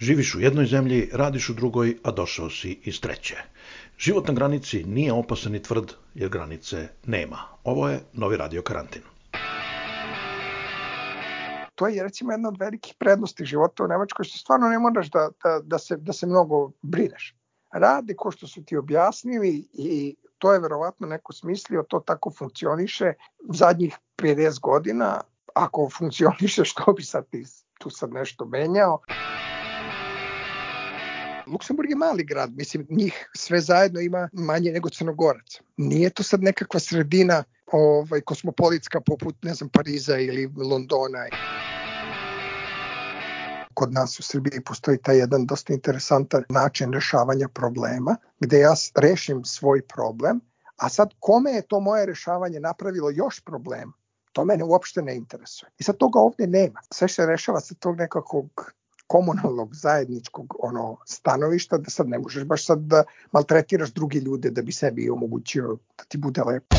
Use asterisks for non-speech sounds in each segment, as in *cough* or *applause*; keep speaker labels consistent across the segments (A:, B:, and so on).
A: Živiš u jednoj zemlji, radiš u drugoj, a došao si iz treće. Život na granici nije opasan i tvrd, jer granice nema. Ovo je Novi radio karantin.
B: To je recimo jedna od velikih prednosti života u Nemačkoj, što stvarno ne moraš da, da, da, se, da se mnogo brineš. Rade ko što su ti objasnili i to je verovatno neko smislio, to tako funkcioniše zadnjih 50 godina, ako funkcioniše što bi sad ti tu sad nešto menjao. Luksemburg je mali grad, mislim, njih sve zajedno ima manje nego Crnogorac. Nije to sad nekakva sredina ovaj, kosmopolitska poput, ne znam, Pariza ili Londona. Kod nas u Srbiji postoji taj jedan dosta interesantan način rešavanja problema, gde ja rešim svoj problem, a sad kome je to moje rešavanje napravilo još problem, to mene uopšte ne interesuje. I sad toga ovde nema. Sve se rešava sa tog nekakvog komunalnog zajedničkog ono stanovišta da sad ne možeš baš sad da maltretiraš drugi ljude da bi sebi omogućio da ti bude lepo.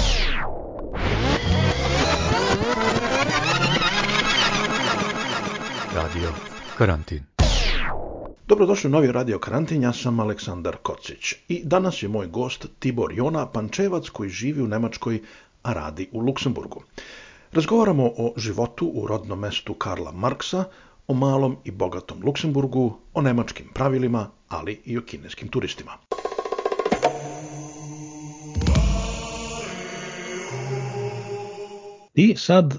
A: Radio Karantin. Dobrodošli u novi Radio Karantin, ja sam Aleksandar Kocić i danas je moj gost Tibor Jona, pančevac koji živi u Nemačkoj, a radi u Luksemburgu. Razgovaramo o životu u rodnom mestu Karla Marksa, o malom i bogatom Luksemburgu, o nemačkim pravilima, ali i o kineskim turistima. Ti sad e,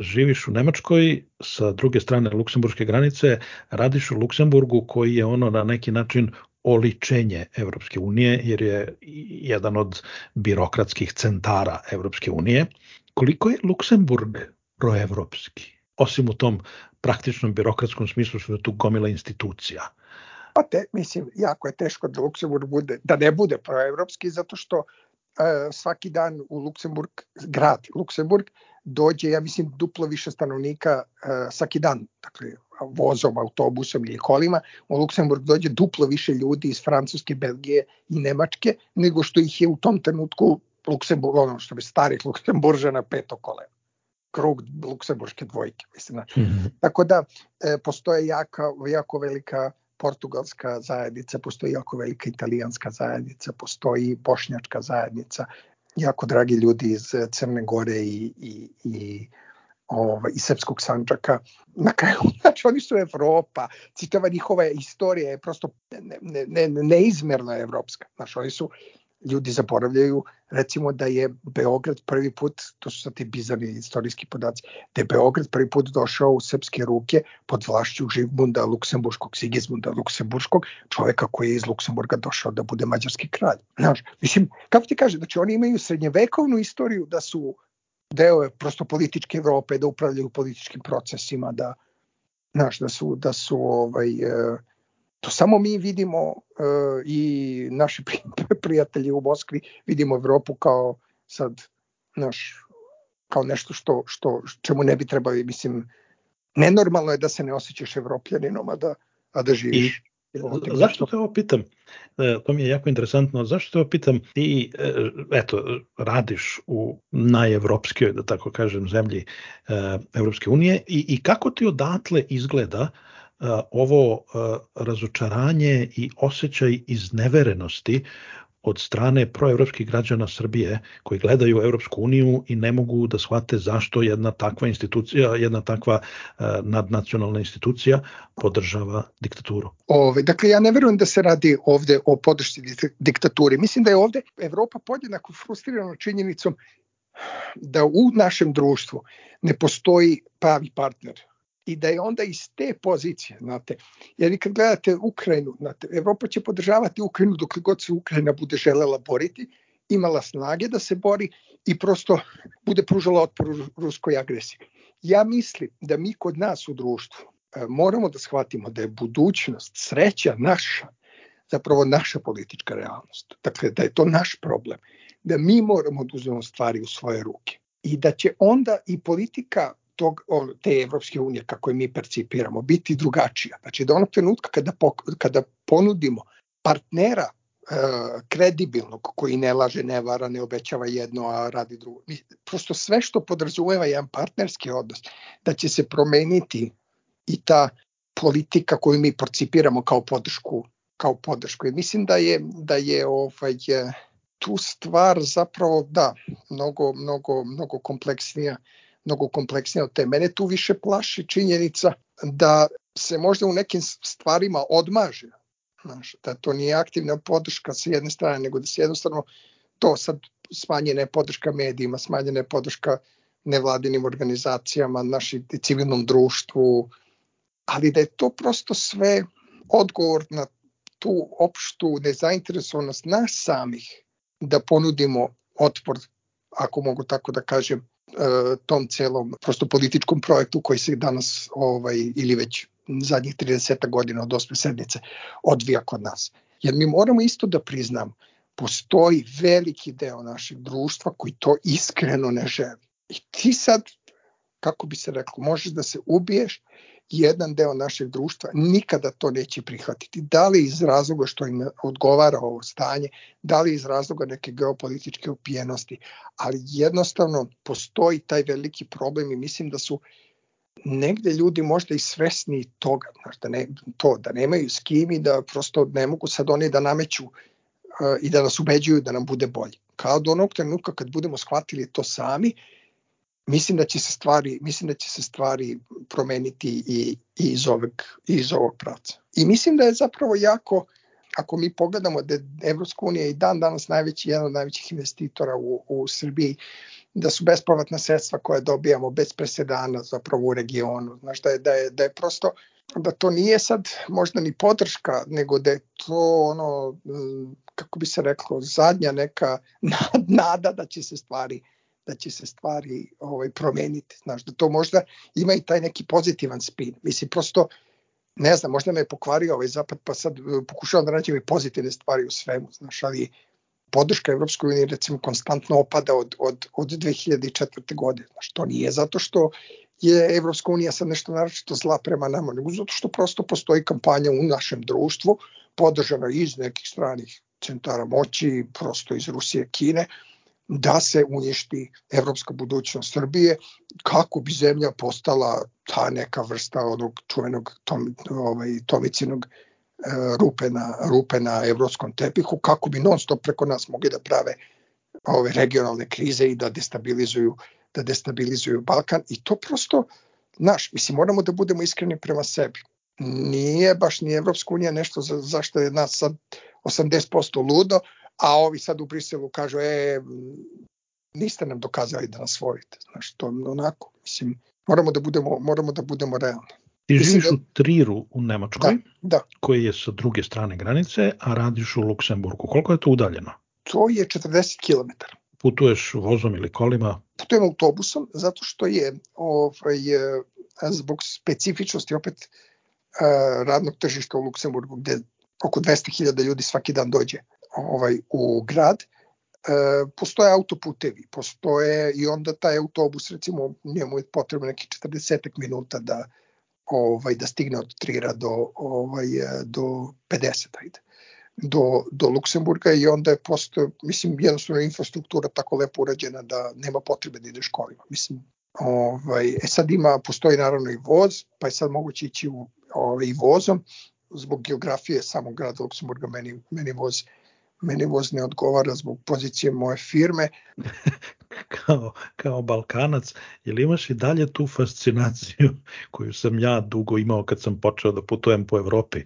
A: živiš u Nemačkoj, sa druge strane Luksemburške granice, radiš u Luksemburgu koji je ono na neki način oličenje Evropske unije, jer je jedan od birokratskih centara Evropske unije. Koliko je Luksemburg proevropski? Osim u tom praktičnom birokratskom smislu što je tu gomila institucija.
B: Pa te, mislim, jako je teško da Luksemburg bude, da ne bude proevropski, zato što e, svaki dan u Luksemburg, grad Luksemburg, dođe, ja mislim, duplo više stanovnika e, svaki dan, dakle, vozom, autobusom ili kolima, u Luksemburg dođe duplo više ljudi iz Francuske, Belgije i Nemačke, nego što ih je u tom trenutku Luksemburg, ono što bi starih Luksemburžana peto kolena krug luksemburške dvojke. Mislim, mm -hmm. Tako da e, postoje jaka, jako velika portugalska zajednica, postoji jako velika italijanska zajednica, postoji bošnjačka zajednica, jako dragi ljudi iz Crne Gore i, i, i ovaj, iz Srpskog Sančaka. Na kraju, *laughs* znači oni su Evropa, citava njihova istorija je prosto ne, ne, ne, neizmerna evropska. Znači oni su ljudi zaboravljaju recimo da je Beograd prvi put, to su sad ti bizarni istorijski podaci, da je Beograd prvi put došao u srpske ruke pod vlašću Žigmunda Luksemburškog, Sigismunda Luksemburškog, čoveka koji je iz Luksemburga došao da bude mađarski kralj. Znaš, mislim, kako ti kaže, znači oni imaju srednjevekovnu istoriju da su deo prosto političke Evrope, da upravljaju političkim procesima, da, znaš, da su, da su ovaj, uh, To samo mi vidimo uh, i naši *laughs* prijatelji u Moskvi vidimo Evropu kao sad naš kao nešto što, što čemu ne bi trebali, mislim, nenormalno je da se ne osjećaš evropljaninom, a da, a da živiš.
A: I, zašto te ovo pitam? E, to mi je jako interesantno. Zašto te ovo pitam? Ti, e, eto, radiš u najevropskoj, da tako kažem, zemlji Evropske unije i, i kako ti odatle izgleda ovo razočaranje i osjećaj izneverenosti od strane proevropskih građana Srbije koji gledaju Evropsku uniju i ne mogu da shvate zašto jedna takva institucija, jedna takva uh, nadnacionalna institucija podržava diktaturu.
B: Ove, dakle, ja ne verujem da se radi ovde o podršci diktaturi. Mislim da je ovde Evropa podjednako frustrirana činjenicom da u našem društvu ne postoji pravi partner i da je onda iz te pozicije, znate, jer vi kad gledate Ukrajinu, znate, Evropa će podržavati Ukrajinu dok god se Ukrajina bude želela boriti, imala snage da se bori i prosto bude pružala otpor ruskoj agresiji. Ja mislim da mi kod nas u društvu e, moramo da shvatimo da je budućnost, sreća naša, zapravo naša politička realnost. Dakle, da je to naš problem. Da mi moramo da uzmemo stvari u svoje ruke. I da će onda i politika tog, te Evropske unije kako je mi percipiramo biti drugačija. Znači da onog trenutka kada, kada ponudimo partnera e, kredibilnog koji ne laže, ne vara, ne obećava jedno, a radi drugo. Prosto sve što podrazumeva jedan partnerski odnos, da će se promeniti i ta politika koju mi percipiramo kao podršku kao podršku. I mislim da je da je ovaj tu stvar zapravo da mnogo mnogo mnogo kompleksnija mnogo kompleksnija od te. Mene tu više plaši činjenica da se možda u nekim stvarima odmaže. Znaš, da to nije aktivna podrška sa jedne strane, nego da se jednostavno to sad smanjena je podrška medijima, smanjena je podrška nevladinim organizacijama, našim civilnom društvu, ali da je to prosto sve odgovor na tu opštu nezainteresovanost nas samih da ponudimo otpor, ako mogu tako da kažem, tom celom prosto političkom projektu koji se danas ovaj, ili već zadnjih 30 godina od osme sednice odvija kod nas. Jer mi moramo isto da priznamo, postoji veliki deo našeg društva koji to iskreno ne želi. I ti sad, kako bi se reklo, možeš da se ubiješ, jedan deo našeg društva nikada to neće prihvatiti. Da li iz razloga što im odgovara ovo stanje, da li iz razloga neke geopolitičke upijenosti, ali jednostavno postoji taj veliki problem i mislim da su negde ljudi možda i svesni toga, znaš, da, ne, to, da nemaju s kim i da prosto ne mogu sad oni da nameću uh, i da nas ubeđuju da nam bude bolje. Kao do onog trenutka kad budemo shvatili to sami, mislim da će se stvari, mislim da će se stvari promeniti i, i iz, ovog, i iz ovog pravca. I mislim da je zapravo jako, ako mi pogledamo da Evropska unija i dan danas najveći, jedan od najvećih investitora u, u Srbiji, da su bespovratna sredstva koje dobijamo bez presedana zapravo u regionu. Znaš, da je, da je, da je prosto, da to nije sad možda ni podrška, nego da je to ono, kako bi se reklo, zadnja neka *laughs* nada da će se stvari da će se stvari ovaj promeniti. Znaš, da to možda ima i taj neki pozitivan spin. Mislim, prosto, ne znam, možda me je pokvario ovaj zapad, pa sad e, pokušavam da nađem i pozitivne stvari u svemu, znaš, ali podrška Evropskoj uniji recimo konstantno opada od, od, od 2004. godine. Znaš, to nije zato što je Evropska unija sad nešto naročito zla prema nama, nego zato što prosto postoji kampanja u našem društvu, podržana iz nekih stranih centara moći, prosto iz Rusije, Kine, da se uništi evropska budućnost Srbije kako bi zemlja postala ta neka vrsta onog čuvenog tom, ovaj, tomicinog e, rupe na, rupe na evropskom tepihu, kako bi non stop preko nas mogli da prave ove regionalne krize i da destabilizuju da destabilizuju Balkan i to prosto naš, mislim moramo da budemo iskreni prema sebi. Nije baš ni Evropska unija nešto za, zašto je nas sad 80% ludo, a ovi sad u Briselu kažu, e, niste nam dokazali da nas volite. Znaš, to onako, mislim, moramo da budemo, moramo da budemo realni.
A: Ti živiš da... u Triru u Nemačkoj,
B: da, da.
A: koji je sa druge strane granice, a radiš u Luksemburgu. Koliko je to udaljeno?
B: To je 40 km.
A: Putuješ vozom ili kolima?
B: Putujem autobusom, zato što je ovaj, zbog specifičnosti opet eh, radnog tržišta u Luksemburgu, gde oko 200.000 ljudi svaki dan dođe ovaj u grad, e, postoje autoputevi, postoje i onda taj autobus recimo njemu je potrebno neki 40 minuta da ovaj da stigne od Trira do ovaj do 50 ajde do, do Luksemburga i onda je posto, mislim, jednostavno infrastruktura tako lepo urađena da nema potrebe da ideš kolima. Mislim, ovaj, e sad ima, postoji naravno i voz, pa je sad moguće ići u, ovaj, vozom, zbog geografije samog grada Luksemburga meni, meni voz meni voz ne odgovara zbog pozicije moje firme. *laughs*
A: kao, kao Balkanac, li imaš i dalje tu fascinaciju koju sam ja dugo imao kad sam počeo da putujem po Evropi?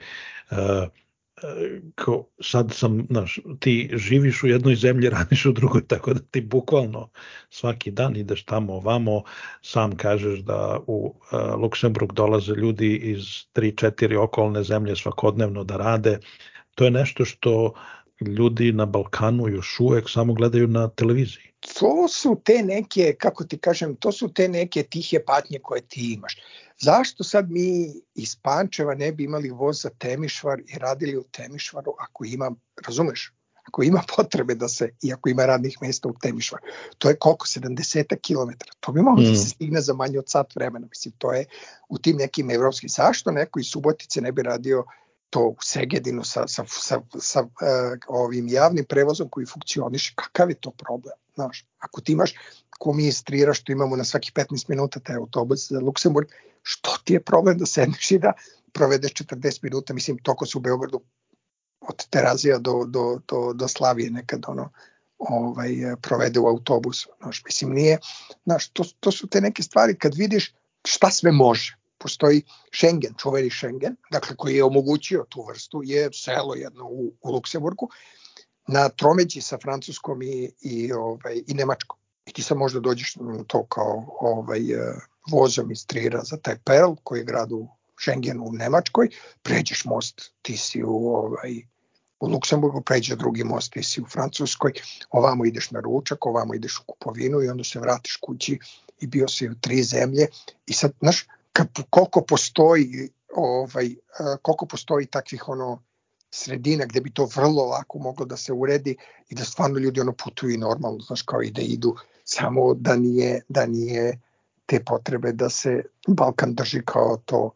A: Uh, kao sad sam, znaš, ti živiš u jednoj zemlji, *laughs* radiš u drugoj, tako da ti bukvalno svaki dan ideš tamo ovamo, sam kažeš da u uh, Luksemburg dolaze ljudi iz 3-4 okolne zemlje svakodnevno da rade. To je nešto što ljudi na Balkanu još uvek samo gledaju na televiziji.
B: To su te neke, kako ti kažem, to su te neke tihe patnje koje ti imaš. Zašto sad mi iz Pančeva ne bi imali voz za Temišvar i radili u Temišvaru ako ima, razumeš, ako ima potrebe da se, i ako ima radnih mesta u Temišvar, to je koliko, 70 km, to bi moglo mm. da se stigne za manje od sat vremena, mislim, to je u tim nekim evropskim, zašto neko iz Subotice ne bi radio to u Segedinu sa, sa, sa, sa uh, ovim javnim prevozom koji funkcioniše, kakav je to problem? Znaš, ako ti imaš, ko mi što imamo na svaki 15 minuta taj autobus za Luksemburg, što ti je problem da sedneš i da provedeš 40 minuta, mislim, toko su u Beogradu od Terazija do, do, do, do Slavije nekad ono, ovaj, provede u autobusu. Znaš, mislim, nije, znaš, to, to su te neke stvari kad vidiš šta sve može. Postoji Schengen, čuveni Schengen, dakle koji je omogućio tu vrstu, je selo jedno u, u Luksemburgu, na tromeđi sa Francuskom i, i, ovaj, i Nemačkom. I ti sad možda dođeš to kao ovaj, vozom iz Trira za taj Perl, koji je grad u Schengenu u Nemačkoj, pređeš most, ti si u, ovaj, u Luksemburgu, pređe drugi most, ti si u Francuskoj, ovamo ideš na ručak, ovamo ideš u kupovinu i onda se vratiš kući i bio si u tri zemlje i sad, znaš, koliko postoji ovaj, koliko postoji takvih ono sredina gde bi to vrlo lako moglo da se uredi i da stvarno ljudi ono putuju normalno, znaš, kao i da idu, samo da nije, da nije te potrebe da se Balkan drži kao to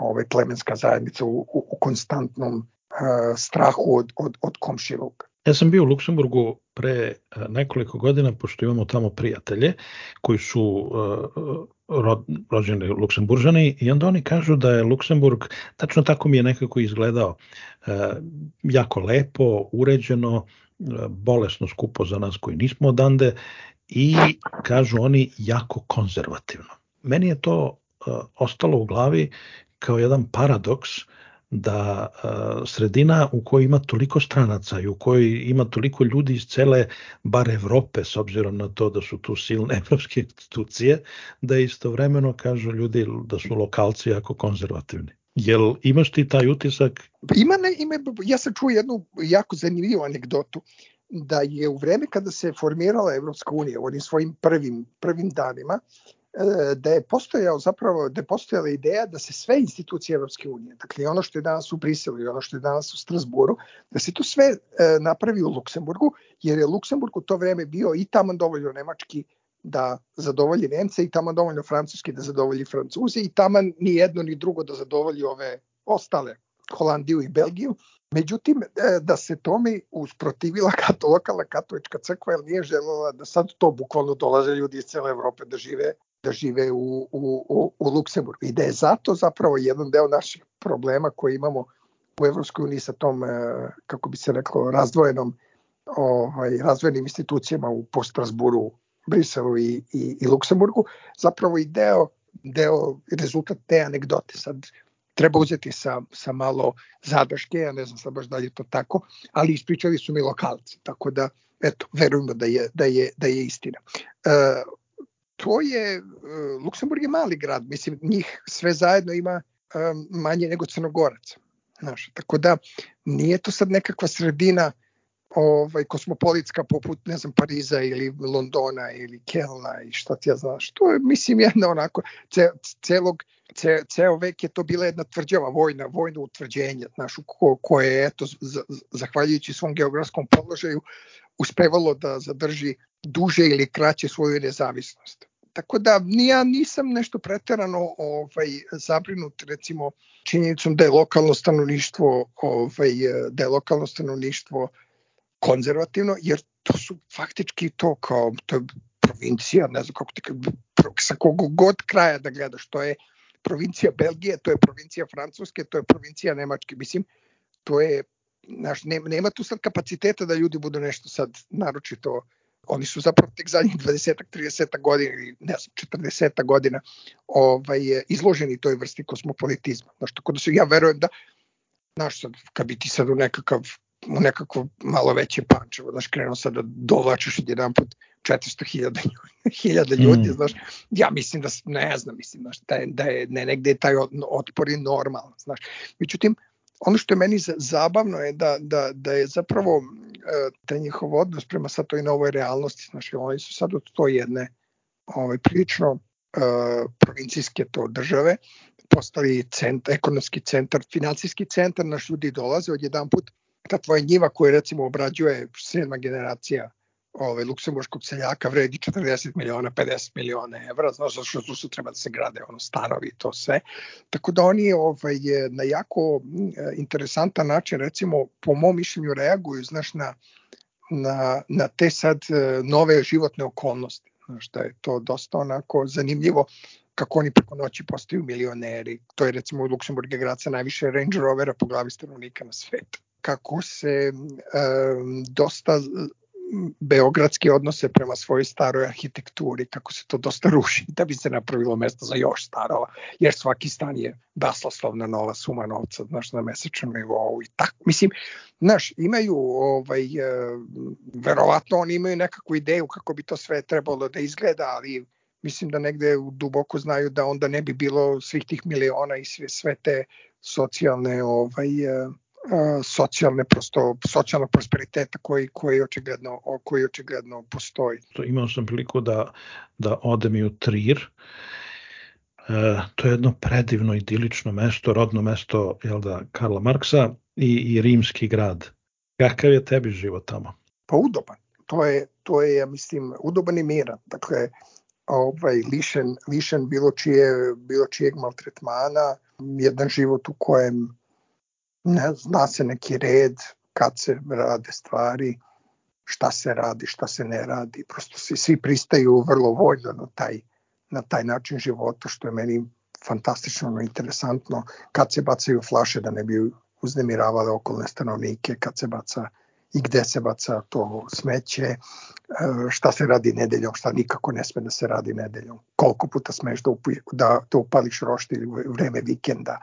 B: ovaj, plemenska zajednica u, u, u konstantnom uh, strahu od, od, od komšiluka.
A: Ja sam bio u Luksemburgu pre nekoliko godina, pošto imamo tamo prijatelje koji su uh, rođeni Luksemburžani i onda oni kažu da je Luksemburg, tačno tako mi je nekako izgledao, uh, jako lepo, uređeno, uh, bolesno skupo za nas koji nismo odande i kažu oni jako konzervativno. Meni je to ostalo u glavi kao jedan paradoks da sredina u kojoj ima toliko stranaca i u kojoj ima toliko ljudi iz cele bar Evrope s obzirom na to da su tu silne *laughs* evropske institucije da istovremeno kažu ljudi da su lokalci jako konzervativni. Jel imaš ti taj utisak?
B: Ima, ne, ima, ja sam čuo jednu jako zanimljivu anegdotu da je u vreme kada se formirala Evropska unija u onim svojim prvim, prvim danima, E, da je postojao zapravo da je postojala ideja da se sve institucije Evropske unije, dakle ono što je danas u Briselu i ono što je danas u Strasburu, da se to sve e, napravi u Luksemburgu, jer je Luksemburg u to vreme bio i tamo dovoljno nemački da zadovolji Nemce i tamo dovoljno francuski da zadovolji Francuzi i tamo ni jedno ni drugo da zadovolji ove ostale Holandiju i Belgiju. Međutim, e, da se tome usprotivila *laughs* kato, lokalna katolička crkva, jer nije želela da sad to bukvalno dolaze ljudi iz cele Evrope da žive da žive u, u, u, Luksemburgu i da je zato zapravo jedan deo naših problema koji imamo u Evropskoj uniji sa tom, e, kako bi se reklo, razdvojenom ovaj, razvojenim institucijama u po Strasburu, Briselu i, i, i Luksemburgu, zapravo i deo, deo rezultat te anegdote. Sad treba uzeti sa, sa malo zadrške, ja ne znam sad baš da li je to tako, ali ispričali su mi lokalci, tako da eto, verujemo da je, da je, da je istina. E, to je, e, Luksemburg je mali grad, mislim, njih sve zajedno ima e, manje nego Crnogorac. Znaš, tako da nije to sad nekakva sredina ovaj, kosmopolitska poput, ne znam, Pariza ili Londona ili Kelna i šta ti ja znaš. To je, mislim, jedna onako, ce, celog, ce, ceo vek je to bila jedna tvrđava vojna, vojno utvrđenje, znaš, ko, koje je, eto, zahvaljujući svom geografskom položaju, uspevalo da zadrži duže ili kraće svoju nezavisnost. Tako da ja nisam nešto preterano ovaj, zabrinut recimo činjenicom da je lokalno stanovništvo ovaj, da je lokalno stanovništvo konzervativno, jer to su faktički to kao to je provincija, ne znam kako ti sa kog god kraja da gledaš, to je provincija Belgije, to je provincija Francuske, to je provincija Nemačke, mislim, to je, znaš, nema, tu sad kapaciteta da ljudi budu nešto sad naročito oni su zapravo tek zadnjih 20 30 godina ili ne znam, 40 godina ovaj, izloženi toj vrsti kosmopolitizma. Znaš, tako da su, ja verujem da, znaš, sad, kad bi ti sad u nekakav u nekako malo veće pančevo, znaš, krenuo sad da dovlačiš jedan put 400.000 ljudi, mm. znaš, ja mislim da, ne znam, mislim, znaš, da je, da je ne, negde je taj otpor je normalan, znaš. Međutim, ono što je meni zabavno je da, da, da je zapravo e, taj njihov odnos prema sad toj novoj realnosti, znači oni su sad od to jedne ovaj, prilično uh, provincijske to države, postali centar, ekonomski centar, financijski centar, naš ljudi dolaze od jedan put, ta tvoja njiva koju recimo obrađuje sedma generacija ovaj, luksemburškog seljaka vredi 40 miliona, 50 miliona evra, znaš što tu su treba da se grade ono stanovi i to sve. Tako da oni ovaj, na jako interesantan način, recimo, po mom mišljenju reaguju, znaš, na, na, na te sad e, nove životne okolnosti. Znaš, da je to dosta onako zanimljivo kako oni preko noći postaju milioneri. To je recimo u Luksemburg je grad sa najviše Range Rovera po glavi stanovnika na svetu. Kako se um, dosta beogradski odnose prema svojoj staroj arhitekturi, kako se to dosta ruši da bi se napravilo mesto za još starova, jer svaki stan je baslaslovna nova suma novca, znaš, na mesečnom nivou i tako. Mislim, znaš, imaju, ovaj, e, verovatno oni imaju nekakvu ideju kako bi to sve trebalo da izgleda, ali mislim da negde duboko znaju da onda ne bi bilo svih tih miliona i sve, sve te socijalne ovaj, e, socijalne prosto socijalnog prosperiteta koji koji očigledno koji očigledno postoji.
A: Imao sam priliku da da odem i u Trir. E, to je jedno predivno idilično mesto, rodno mesto jel da Karla Marksa i, i rimski grad. Kakav je tebi život tamo?
B: Pa udoban. To je, to je ja mislim, udoban i miran. Dakle, ovaj, lišen, lišen bilo, čije, bilo čijeg maltretmana, jedan život u kojem ne zna se neki red kad se rade stvari, šta se radi, šta se ne radi. Prosto svi, svi pristaju vrlo voljno na taj, na taj način života, što je meni fantastično interesantno. Kad se bacaju flaše da ne bi uznemiravale okolne stanovnike, kad se baca i gde se baca to smeće, e, šta se radi nedeljom, šta nikako ne sme da se radi nedeljom, koliko puta smeš da, upi, da, da upališ roštilj u vreme vikenda,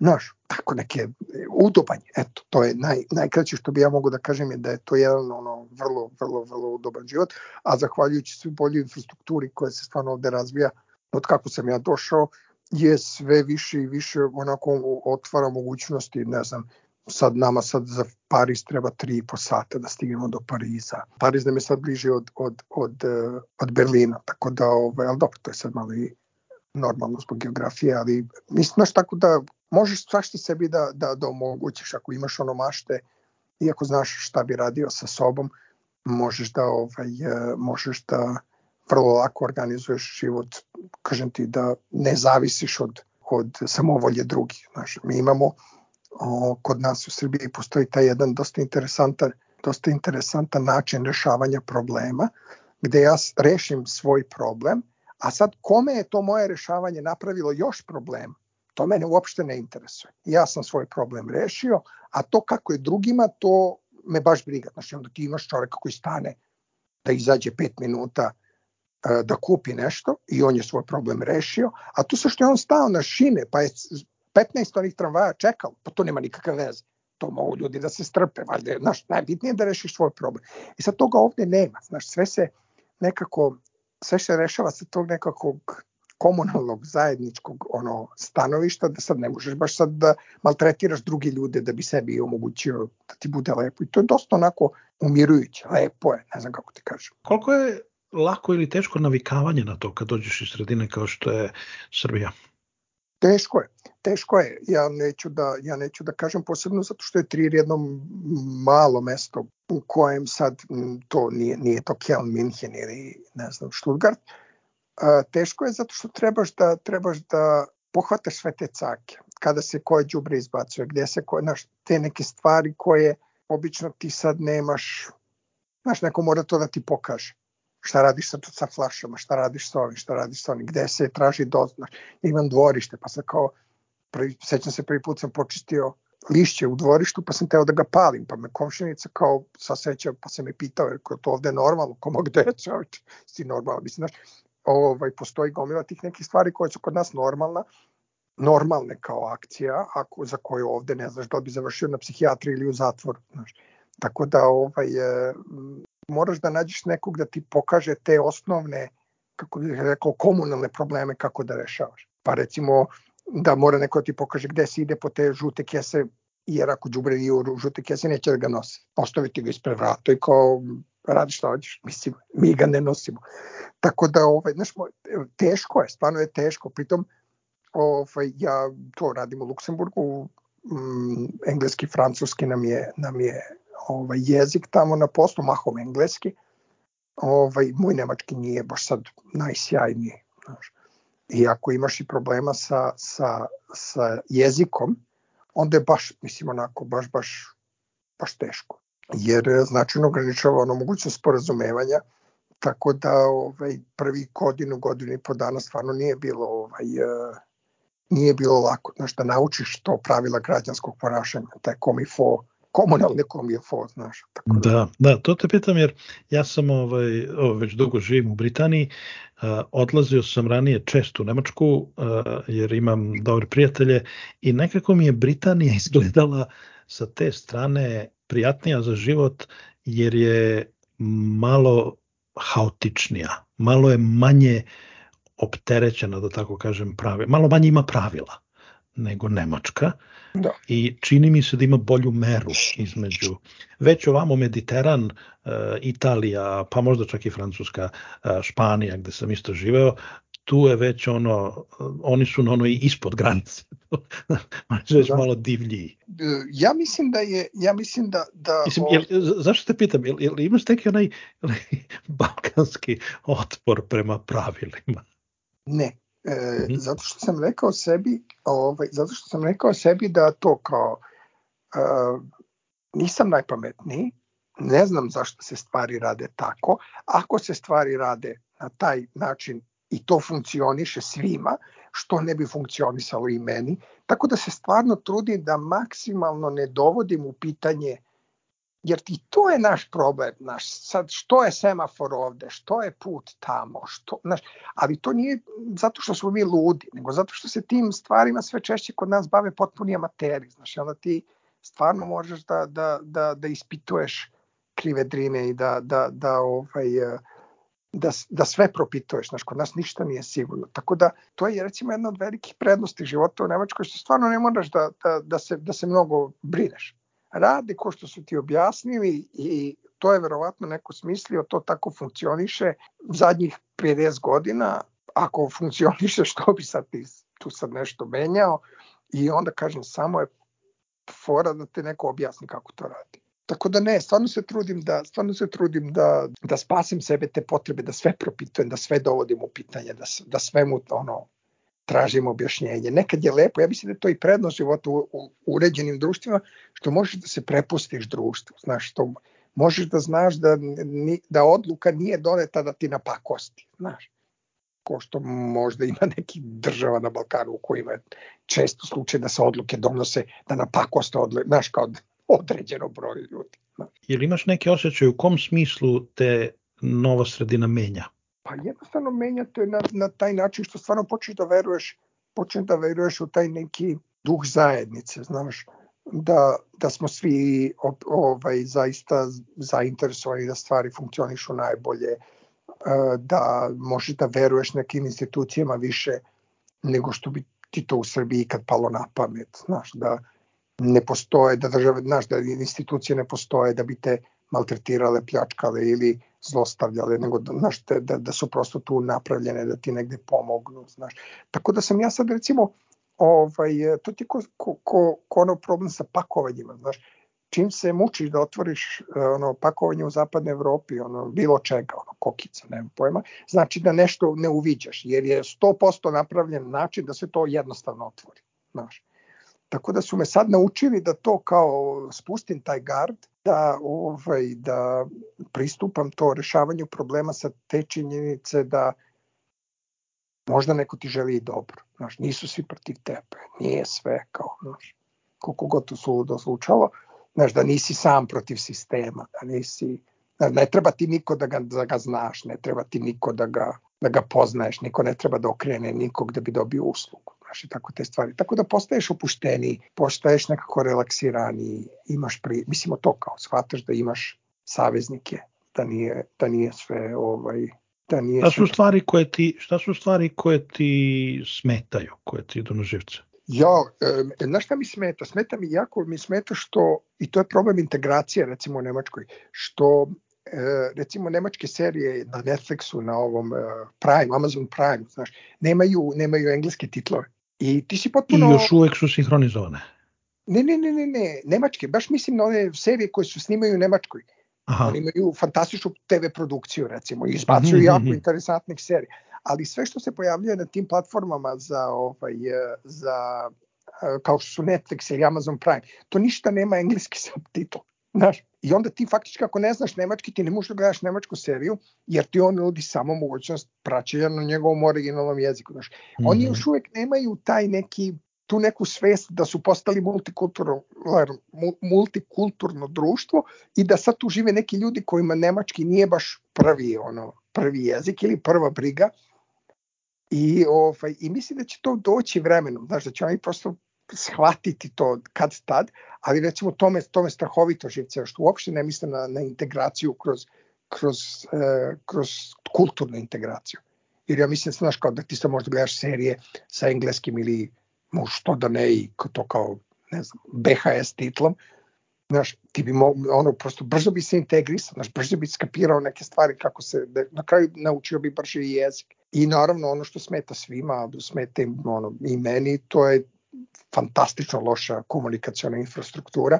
B: Znaš, tako neke udobanje, eto, to je naj, najkraće što bi ja mogu da kažem je da je to jedan ono vrlo, vrlo, vrlo udoban život, a zahvaljujući sve bolju infrastrukturi koja se stvarno ovde razvija od kako sam ja došao, je sve više i više onako otvara mogućnosti, ne znam, sad nama sad za Pariz treba tri i po sata da stignemo do Pariza. Pariz nam je sad bliže od, od, od, od Berlina, tako da, ovaj, ali dobro, to je sad malo i normalno zbog geografije, ali mislim, znaš, tako da možeš svašta sebi da, da, da omogućiš ako imaš ono mašte, iako znaš šta bi radio sa sobom, možeš da, ovaj, e, možeš da vrlo lako organizuješ život, kažem ti da ne zavisiš od, od samovolje drugih. Znaš, mi imamo o, kod nas u Srbiji postoji taj jedan dosta interesantan, dosta interesantan način rešavanja problema, gde ja rešim svoj problem, a sad kome je to moje rešavanje napravilo još problem, to mene uopšte ne interesuje. Ja sam svoj problem rešio, a to kako je drugima, to me baš briga. Znači, onda ti imaš čoveka koji stane da izađe pet minuta e, da kupi nešto i on je svoj problem rešio, a tu sa što je on stao na šine, pa je 15 onih tramvaja čekalo, pa to nema nikakve veze. To mogu ljudi da se strpe, valjda, znaš, najbitnije je da rešiš svoj problem. I sad toga ovde nema, znaš, sve se nekako, sve se rešava sa tog nekakvog komunalnog zajedničkog ono stanovišta da sad ne možeš baš sad da maltretiraš drugi ljude da bi sebi omogućio da ti bude lepo i to je dosta onako umirujuće, lepo je, ne znam kako ti kažem.
A: Koliko je lako ili teško navikavanje na to kad dođeš iz sredine kao što je Srbija?
B: Teško je, teško je. Ja neću da, ja neću da kažem posebno zato što je Trier jedno malo mesto u kojem sad to nije, nije to Kjell Minhen ili ne znam Stuttgart, a, teško je zato što trebaš da, trebaš da pohvataš sve te cake. Kada se koje đubre izbacuje, gde se koje, znaš, te neke stvari koje obično ti sad nemaš, znaš, neko mora to da ti pokaže. Šta radiš sa, sa flašama, šta radiš sa ovim, šta radiš sa ovim, gde se traži dozna. Imam dvorište, pa sad kao, prvi, sećam se prvi put sam počistio lišće u dvorištu, pa sam teo da ga palim, pa me komšinica kao saseća, pa se me pitao, je to ovde normalno, ko mogu da čovječ, si normalno, mislim, znaš, ovaj, postoji gomila tih nekih stvari koje su kod nas normalna, normalne kao akcija, ako, za koju ovde ne znaš da bi završio na psihijatriji ili u zatvoru. Znaš. Tako da ovaj, e, moraš da nađeš nekog da ti pokaže te osnovne, kako bih rekao, komunalne probleme kako da rešavaš. Pa recimo da mora neko da ti pokaže gde se ide po te žute kese, jer ako džubre u žute kese neće da ga nosi. Ostaviti ga ispred vrata i kao šta hoćeš, mislim, mi ga ne nosimo. Tako da, ovaj, znaš, teško je, stvarno je teško, pritom ovaj, ja to radim u Luksemburgu, mm, engleski, francuski nam je, nam je ovaj, jezik tamo na poslu, mahom engleski, ovaj, moj nemački nije baš sad najsjajniji, znaš. I ako imaš i problema sa, sa, sa jezikom, onda je baš, mislim, onako, baš, baš, baš teško. Jer značajno ograničava ono mogućnost sporazumevanja, tako da ovaj, prvi godinu, godinu i po dana stvarno nije bilo ovaj, uh, nije bilo lako, znaš, da naučiš to pravila građanskog ponašanja, taj komifo, komunalni komifo, znaš.
A: Tako da. da, da, to te pitam jer ja sam ovaj, ovo, već dugo živim u Britaniji, odlazio sam ranije često u Nemačku jer imam dobre prijatelje i nekako mi je Britanija *laughs* izgledala sa te strane prijatnija za život jer je malo haotičnija, malo je manje opterećena, da tako kažem, pravila, malo manje ima pravila nego Nemačka da. i čini mi se da ima bolju meru između već ovamo Mediteran, e, Italija, pa možda čak i Francuska, e, Španija gde sam isto živeo, tu je već ono, oni su na onoj ispod granice, *laughs* već da. malo divljiji.
B: Ja mislim da je, ja mislim da... da
A: mislim, jel, zašto te pitam, jel, jel imaš neki onaj, *laughs* balkanski otpor prema pravilima?
B: Ne, e, -hmm. zato što sam rekao sebi, ovaj, zato što sam rekao sebi da to kao uh, nisam najpametniji, ne znam zašto se stvari rade tako, ako se stvari rade na taj način i to funkcioniše svima, što ne bi funkcionisalo i meni, tako da se stvarno trudim da maksimalno ne dovodim u pitanje jer i to je naš problem, naš, sad što je semafor ovde, što je put tamo, što, naš, ali to nije zato što smo mi ludi, nego zato što se tim stvarima sve češće kod nas bave potpuni amateri, znaš, onda ti stvarno možeš da, da, da, da ispituješ krive drine i da, da, da, ovaj, da, da sve propituješ, znaš, kod nas ništa nije sigurno. Tako da to je recimo jedna od velikih prednosti života u Nemačkoj, što stvarno ne moraš da, da, da, se, da se mnogo brineš rade ko što su ti objasnili i to je verovatno neko smislio, to tako funkcioniše zadnjih 50 godina, ako funkcioniše *laughs* što bi sad ti tu sad nešto menjao i onda kažem samo je fora da te neko objasni kako to radi. Tako da ne, stvarno se trudim da stvarno se trudim da da spasim sebe te potrebe da sve propitujem, da sve dovodim u pitanje, da da svemu ono tražimo objašnjenje. Nekad je lepo, ja mislim da je to i prednost života u, u uređenim društvima, što možeš da se prepustiš društvu, znaš, što možeš da znaš da, da odluka nije doneta da ti napakosti, znaš ko što možda ima neki država na Balkanu u kojima je često slučaj da se odluke donose da napakoste odluke, znaš, kao određeno broj ljudi.
A: Ili imaš neki osjećaj u kom smislu te nova sredina menja?
B: Pa jednostavno menjate na, na taj način što stvarno počneš da veruješ, počneš da veruješ u taj neki duh zajednice, znaš, da, da smo svi ovaj, zaista zainteresovani da stvari funkcionišu najbolje, e, da možeš da veruješ nekim institucijama više nego što bi ti to u Srbiji kad palo na pamet, znaš, da ne postoje, da države, znaš, da institucije ne postoje da bi te maltretirale, pljačkale ili zlostavljale, nego da, znaš, da, da su prosto tu napravljene da ti negde pomognu, znaš. Tako da sam ja sad recimo, ovaj, to ti ko, ko, ko, ko ono problem sa pakovanjima, znaš, čim se mučiš da otvoriš ono pakovanje u zapadnoj Evropi, ono bilo čega, ono kokica, nema pojma, znači da nešto ne uviđaš, jer je 100% napravljen način da se to jednostavno otvori, znaš. Tako da su me sad naučili da to kao spustim taj gard, da, ovaj, da pristupam to rešavanju problema sa te činjenice da možda neko ti želi i dobro. Znaš, nisu svi protiv tebe, nije sve kao, znaš, koliko god to suludo zvučalo, znaš, da nisi sam protiv sistema, da nisi, znaš, ne treba ti niko da ga, da ga znaš, ne treba ti niko da ga, da ga poznaješ, niko ne treba da okrene nikog da bi dobio uslugu znaš, i tako te stvari. Tako da postaješ opušteni, postaješ nekako relaksirani, imaš pri, mislimo to kao, shvataš da imaš saveznike, da nije, da nije sve ovaj, da nije
A: šta su stvari koje ti šta su stvari koje ti smetaju koje ti idu na živce
B: Ja, e, znaš šta mi smeta? Smeta mi jako, mi smeta što, i to je problem integracije recimo u Nemačkoj, što recimo nemačke serije na Netflixu, na ovom e, Prime, Amazon Prime, znaš, nemaju, nemaju engleske titlove. I ti si potpuno...
A: I još uvek su sinhronizovane.
B: Ne, ne, ne, ne, ne, nemačke, baš mislim na one serije koje su snimaju u Nemačkoj. Aha. Oni imaju fantastičnu TV produkciju recimo i izbacuju mm -hmm. jako interesantnih serija. Ali sve što se pojavljuje na tim platformama za, ovaj, e, za kao što su Netflix ili Amazon Prime, to ništa nema engleski *laughs* subtitl. Znaš, I onda ti faktički ako ne znaš nemački, ti ne možeš da gledaš nemačku seriju, jer ti on nudi samo mogućnost praćenja na njegovom originalnom jeziku. Znaš. Mm -hmm. Oni još uvek nemaju taj neki tu neku svest da su postali multikulturno, multikulturno društvo i da sad tu žive neki ljudi kojima nemački nije baš prvi ono prvi jezik ili prva briga i ovaj i mislim da će to doći vremenom znaš da će oni prosto shvatiti to kad tad, ali recimo tome, tome strahovito živce, što uopšte ne misle na, na integraciju kroz, kroz, uh, kroz kulturnu integraciju. Jer ja mislim, znaš, kao da ti se možda gledaš serije sa engleskim ili što da ne i to kao, ne znam, BHS titlom, znaš, ti bi mo, ono, prosto brzo bi se integrisao, znaš, brzo bi skapirao neke stvari kako se, da, na kraju naučio bi brže i jezik. I naravno ono što smeta svima, smeta im, ono, i meni, to je fantastično loša komunikacijona infrastruktura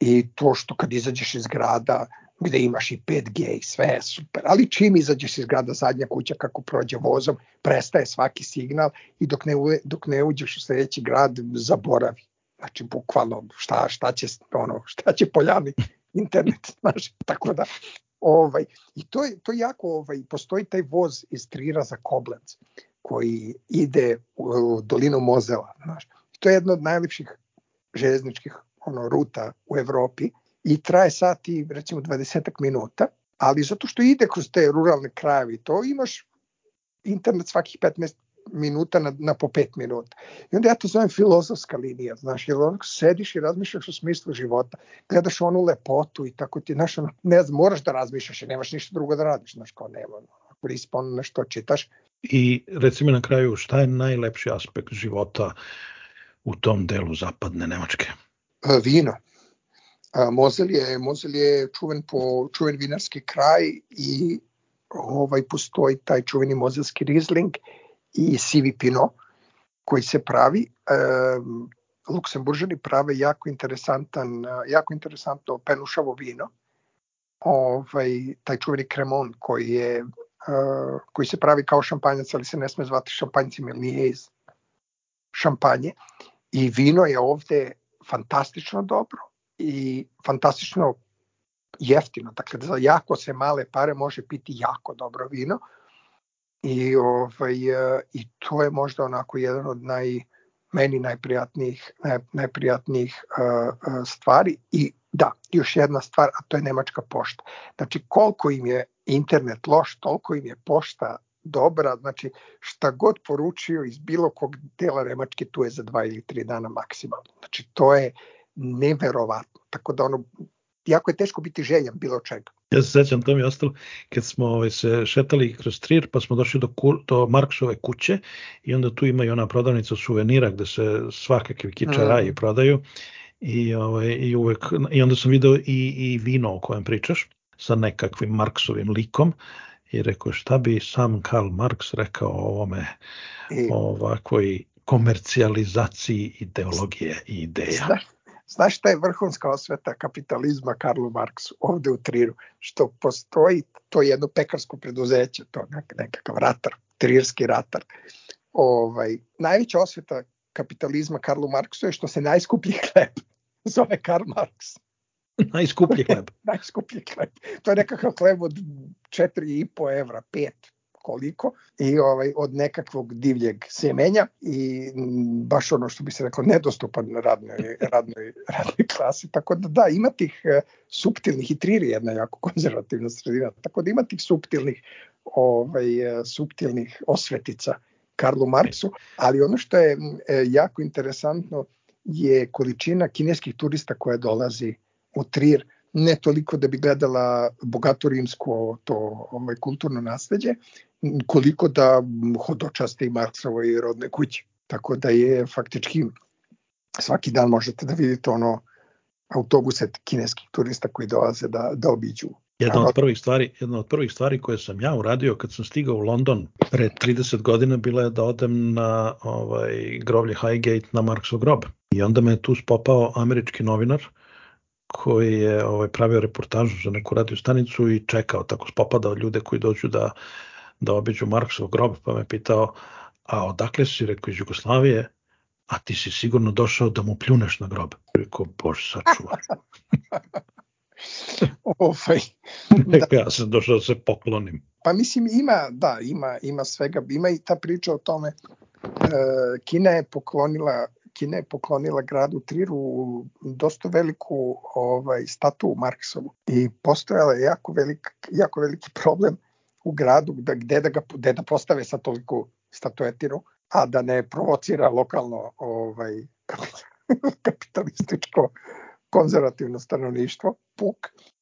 B: i to što kad izađeš iz grada gde imaš i 5G i sve je super, ali čim izađeš iz grada zadnja kuća kako prođe vozom, prestaje svaki signal i dok ne, dok ne uđeš u sledeći grad zaboravi. Znači, bukvalno, šta, šta će, ono, šta će poljani internet, *laughs* znaš, tako da, ovaj, i to je, to je jako, ovaj, postoji taj voz iz Trira za Koblenc, koji ide u dolinu Mozela. Znaš. To je jedna od najlepših železničkih ono, ruta u Evropi i traje sati recimo 20 minuta, ali zato što ide kroz te ruralne krajeve to imaš internet svakih 15 minuta na, na po 5 minuta. I onda ja to zovem filozofska linija, znaš, jer onako sediš i razmišljaš o smislu života, gledaš onu lepotu i tako ti, znaš, ono, ne znam, moraš da razmišljaš i nemaš ništa drugo da radiš, znaš, kao nema, ono nešto čitaš,
A: I recimo na kraju, šta je najlepši aspekt života u tom delu zapadne Nemačke?
B: E, vino. E, Mozel je, Mozel je čuven po čuven vinarski kraj i ovaj postoji taj čuveni mozelski Riesling i sivi Pinot koji se pravi. E, Luksemburžani prave jako interesantan, jako interesantno penušavo vino. Ovaj, taj čuveni Cremon koji je uh, koji se pravi kao šampanjac, ali se ne sme zvati šampanjcima, jer nije iz šampanje. I vino je ovde fantastično dobro i fantastično jeftino. Dakle, za jako se male pare može piti jako dobro vino. I, ovaj, i to je možda onako jedan od naj, meni najprijatnijih, naj, najprijatnijih uh, stvari. I da, još jedna stvar, a to je Nemačka pošta. Znači, koliko im je internet loš, toliko im je pošta dobra, znači šta god poručio iz bilo kog dela Nemačke tu je za dva ili tri dana maksimalno. Znači to je neverovatno. Tako da ono, jako je teško biti željan bilo čega.
A: Ja se sećam, to mi je ostalo, kad smo ovaj, se šetali kroz Trier, pa smo došli do, do Marksove kuće i onda tu ima i ona prodavnica suvenira gde se svakakvi kičaraji mm. prodaju i, ovaj, i, uvek, i onda sam video i, i vino o kojem pričaš sa nekakvim Marksovim likom i rekao šta bi sam Karl Marx rekao o ovome I, ovakvoj komercijalizaciji ideologije i ideja.
B: Znaš, znaš šta je vrhunska osveta kapitalizma Karlu Marksu ovde u Triru? Što postoji to jedno pekarsko preduzeće, to nekakav ratar, trirski ratar. Ovaj, najveća osveta kapitalizma Karlu Marksu je što se najskuplji hleb *laughs* zove Karl Marx. *laughs*
A: Najskuplji hleb. *laughs*
B: Najskuplji hleb. To je nekakav hleb od 4,5 evra, 5 koliko i ovaj od nekakvog divljeg semenja i baš ono što bi se reklo nedostupan radnoj, radnoj, *laughs* radnoj klasi. Tako da da, ima tih uh, suptilnih i triri jedna jako konzervativna sredina, tako da ima tih suptilnih ovaj, uh, suptilnih osvetica Karlu Marksu, ali ono što je uh, jako interesantno je količina kineskih turista koja dolazi u Trier, ne toliko da bi gledala bogato rimsko to ovaj, kulturno nasledđe, koliko da hodočaste i Marksovoj rodne kući. Tako da je faktički svaki dan možete da vidite ono autobuse kineskih turista koji dolaze da, da obiđu
A: Jedna od prvih stvari, jedna od prvih stvari koje sam ja uradio kad sam stigao u London pre 30 godina bila je da odem na ovaj groblje Highgate na Marksov grob. I onda me tu spopao američki novinar koji je ovaj, pravio reportažu za neku radio stanicu i čekao, tako spopadao ljude koji dođu da, da obiđu Marksov grob, pa me pitao, a odakle si, rekao, iz Jugoslavije, a ti si sigurno došao da mu pljuneš na grob. Rekao, bož sačuva. *laughs*
B: Ovaj, *laughs*
C: da. ja sam došao da se poklonim.
B: Pa mislim ima, da, ima, ima svega, ima i ta priča o tome. E, Kina je poklonila Kina je poklonila gradu Triru dosta veliku ovaj, statu Marksovu. I postojala je jako, velik, jako veliki problem u gradu da, gde, da ga, gde da postave sa toliko statuetinu, a da ne provocira lokalno ovaj, *laughs* kapitalističko konzervativno stanovništvo, puk,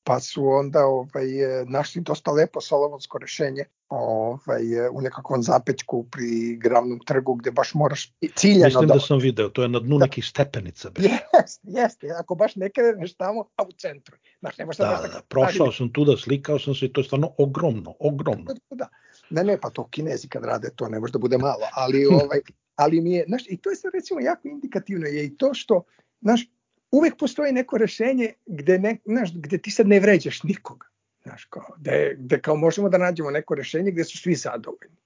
B: pa su onda ovaj, našli dosta lepo solomonsko rešenje ovaj, u nekakvom zapećku pri glavnom trgu gde baš moraš ciljano...
C: Mislim da, da sam video, to je na dnu da. nekih stepenica.
B: Jeste, jeste, ako baš ne kreneš tamo, a u centru. Znaš,
C: nemaš da, da, da, prošao sam tu da slikao sam se i to je stvarno ogromno, ogromno. Da, *laughs*
B: da, da. Ne, ne, pa to kinezi kad rade to ne može da bude malo, ali, ovaj, *laughs* ali mi je, znaš, i to je sad recimo jako indikativno je i to što, znaš, uvek postoji neko rešenje gde, ne, znaš, gde ti sad ne vređaš nikoga. Znaš, kao, gde, gde kao možemo da nađemo neko rešenje gde su svi zadovoljni.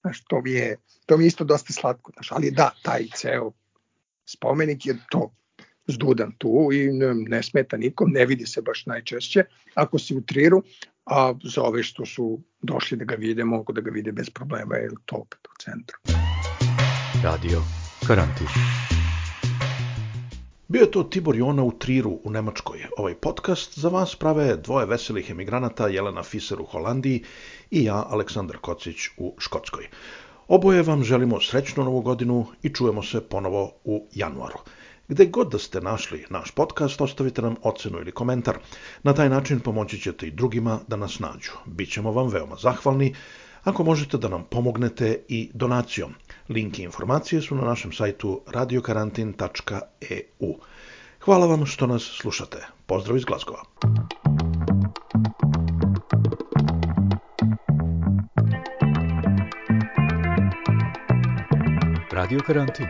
B: Znaš, to mi je, to mi je isto dosta slatko. Znaš, ali da, taj ceo spomenik je to zdudan tu i ne, ne smeta nikom, ne vidi se baš najčešće. Ako si u triru, a za ove što su došli da ga vide, mogu da ga vide bez problema, jer to opet u centru. Radio Karantin.
C: Bio je to Tibor Jona u Triru u Nemačkoj. Ovaj podcast za vas prave dvoje veselih emigranata Jelena Fiser u Holandiji i ja, Aleksandar Kocić u Škotskoj. Oboje vam želimo srećnu novu godinu i čujemo se ponovo u januaru. Gde god da ste našli naš podcast, ostavite nam ocenu ili komentar. Na taj način pomoći ćete i drugima da nas nađu. Bićemo vam veoma zahvalni ako možete da nam pomognete i donacijom. Link i informacije su na našem sajtu radiokarantin.eu. Hvala vam što nas slušate. Pozdrav iz Glazgova. Radio Karantin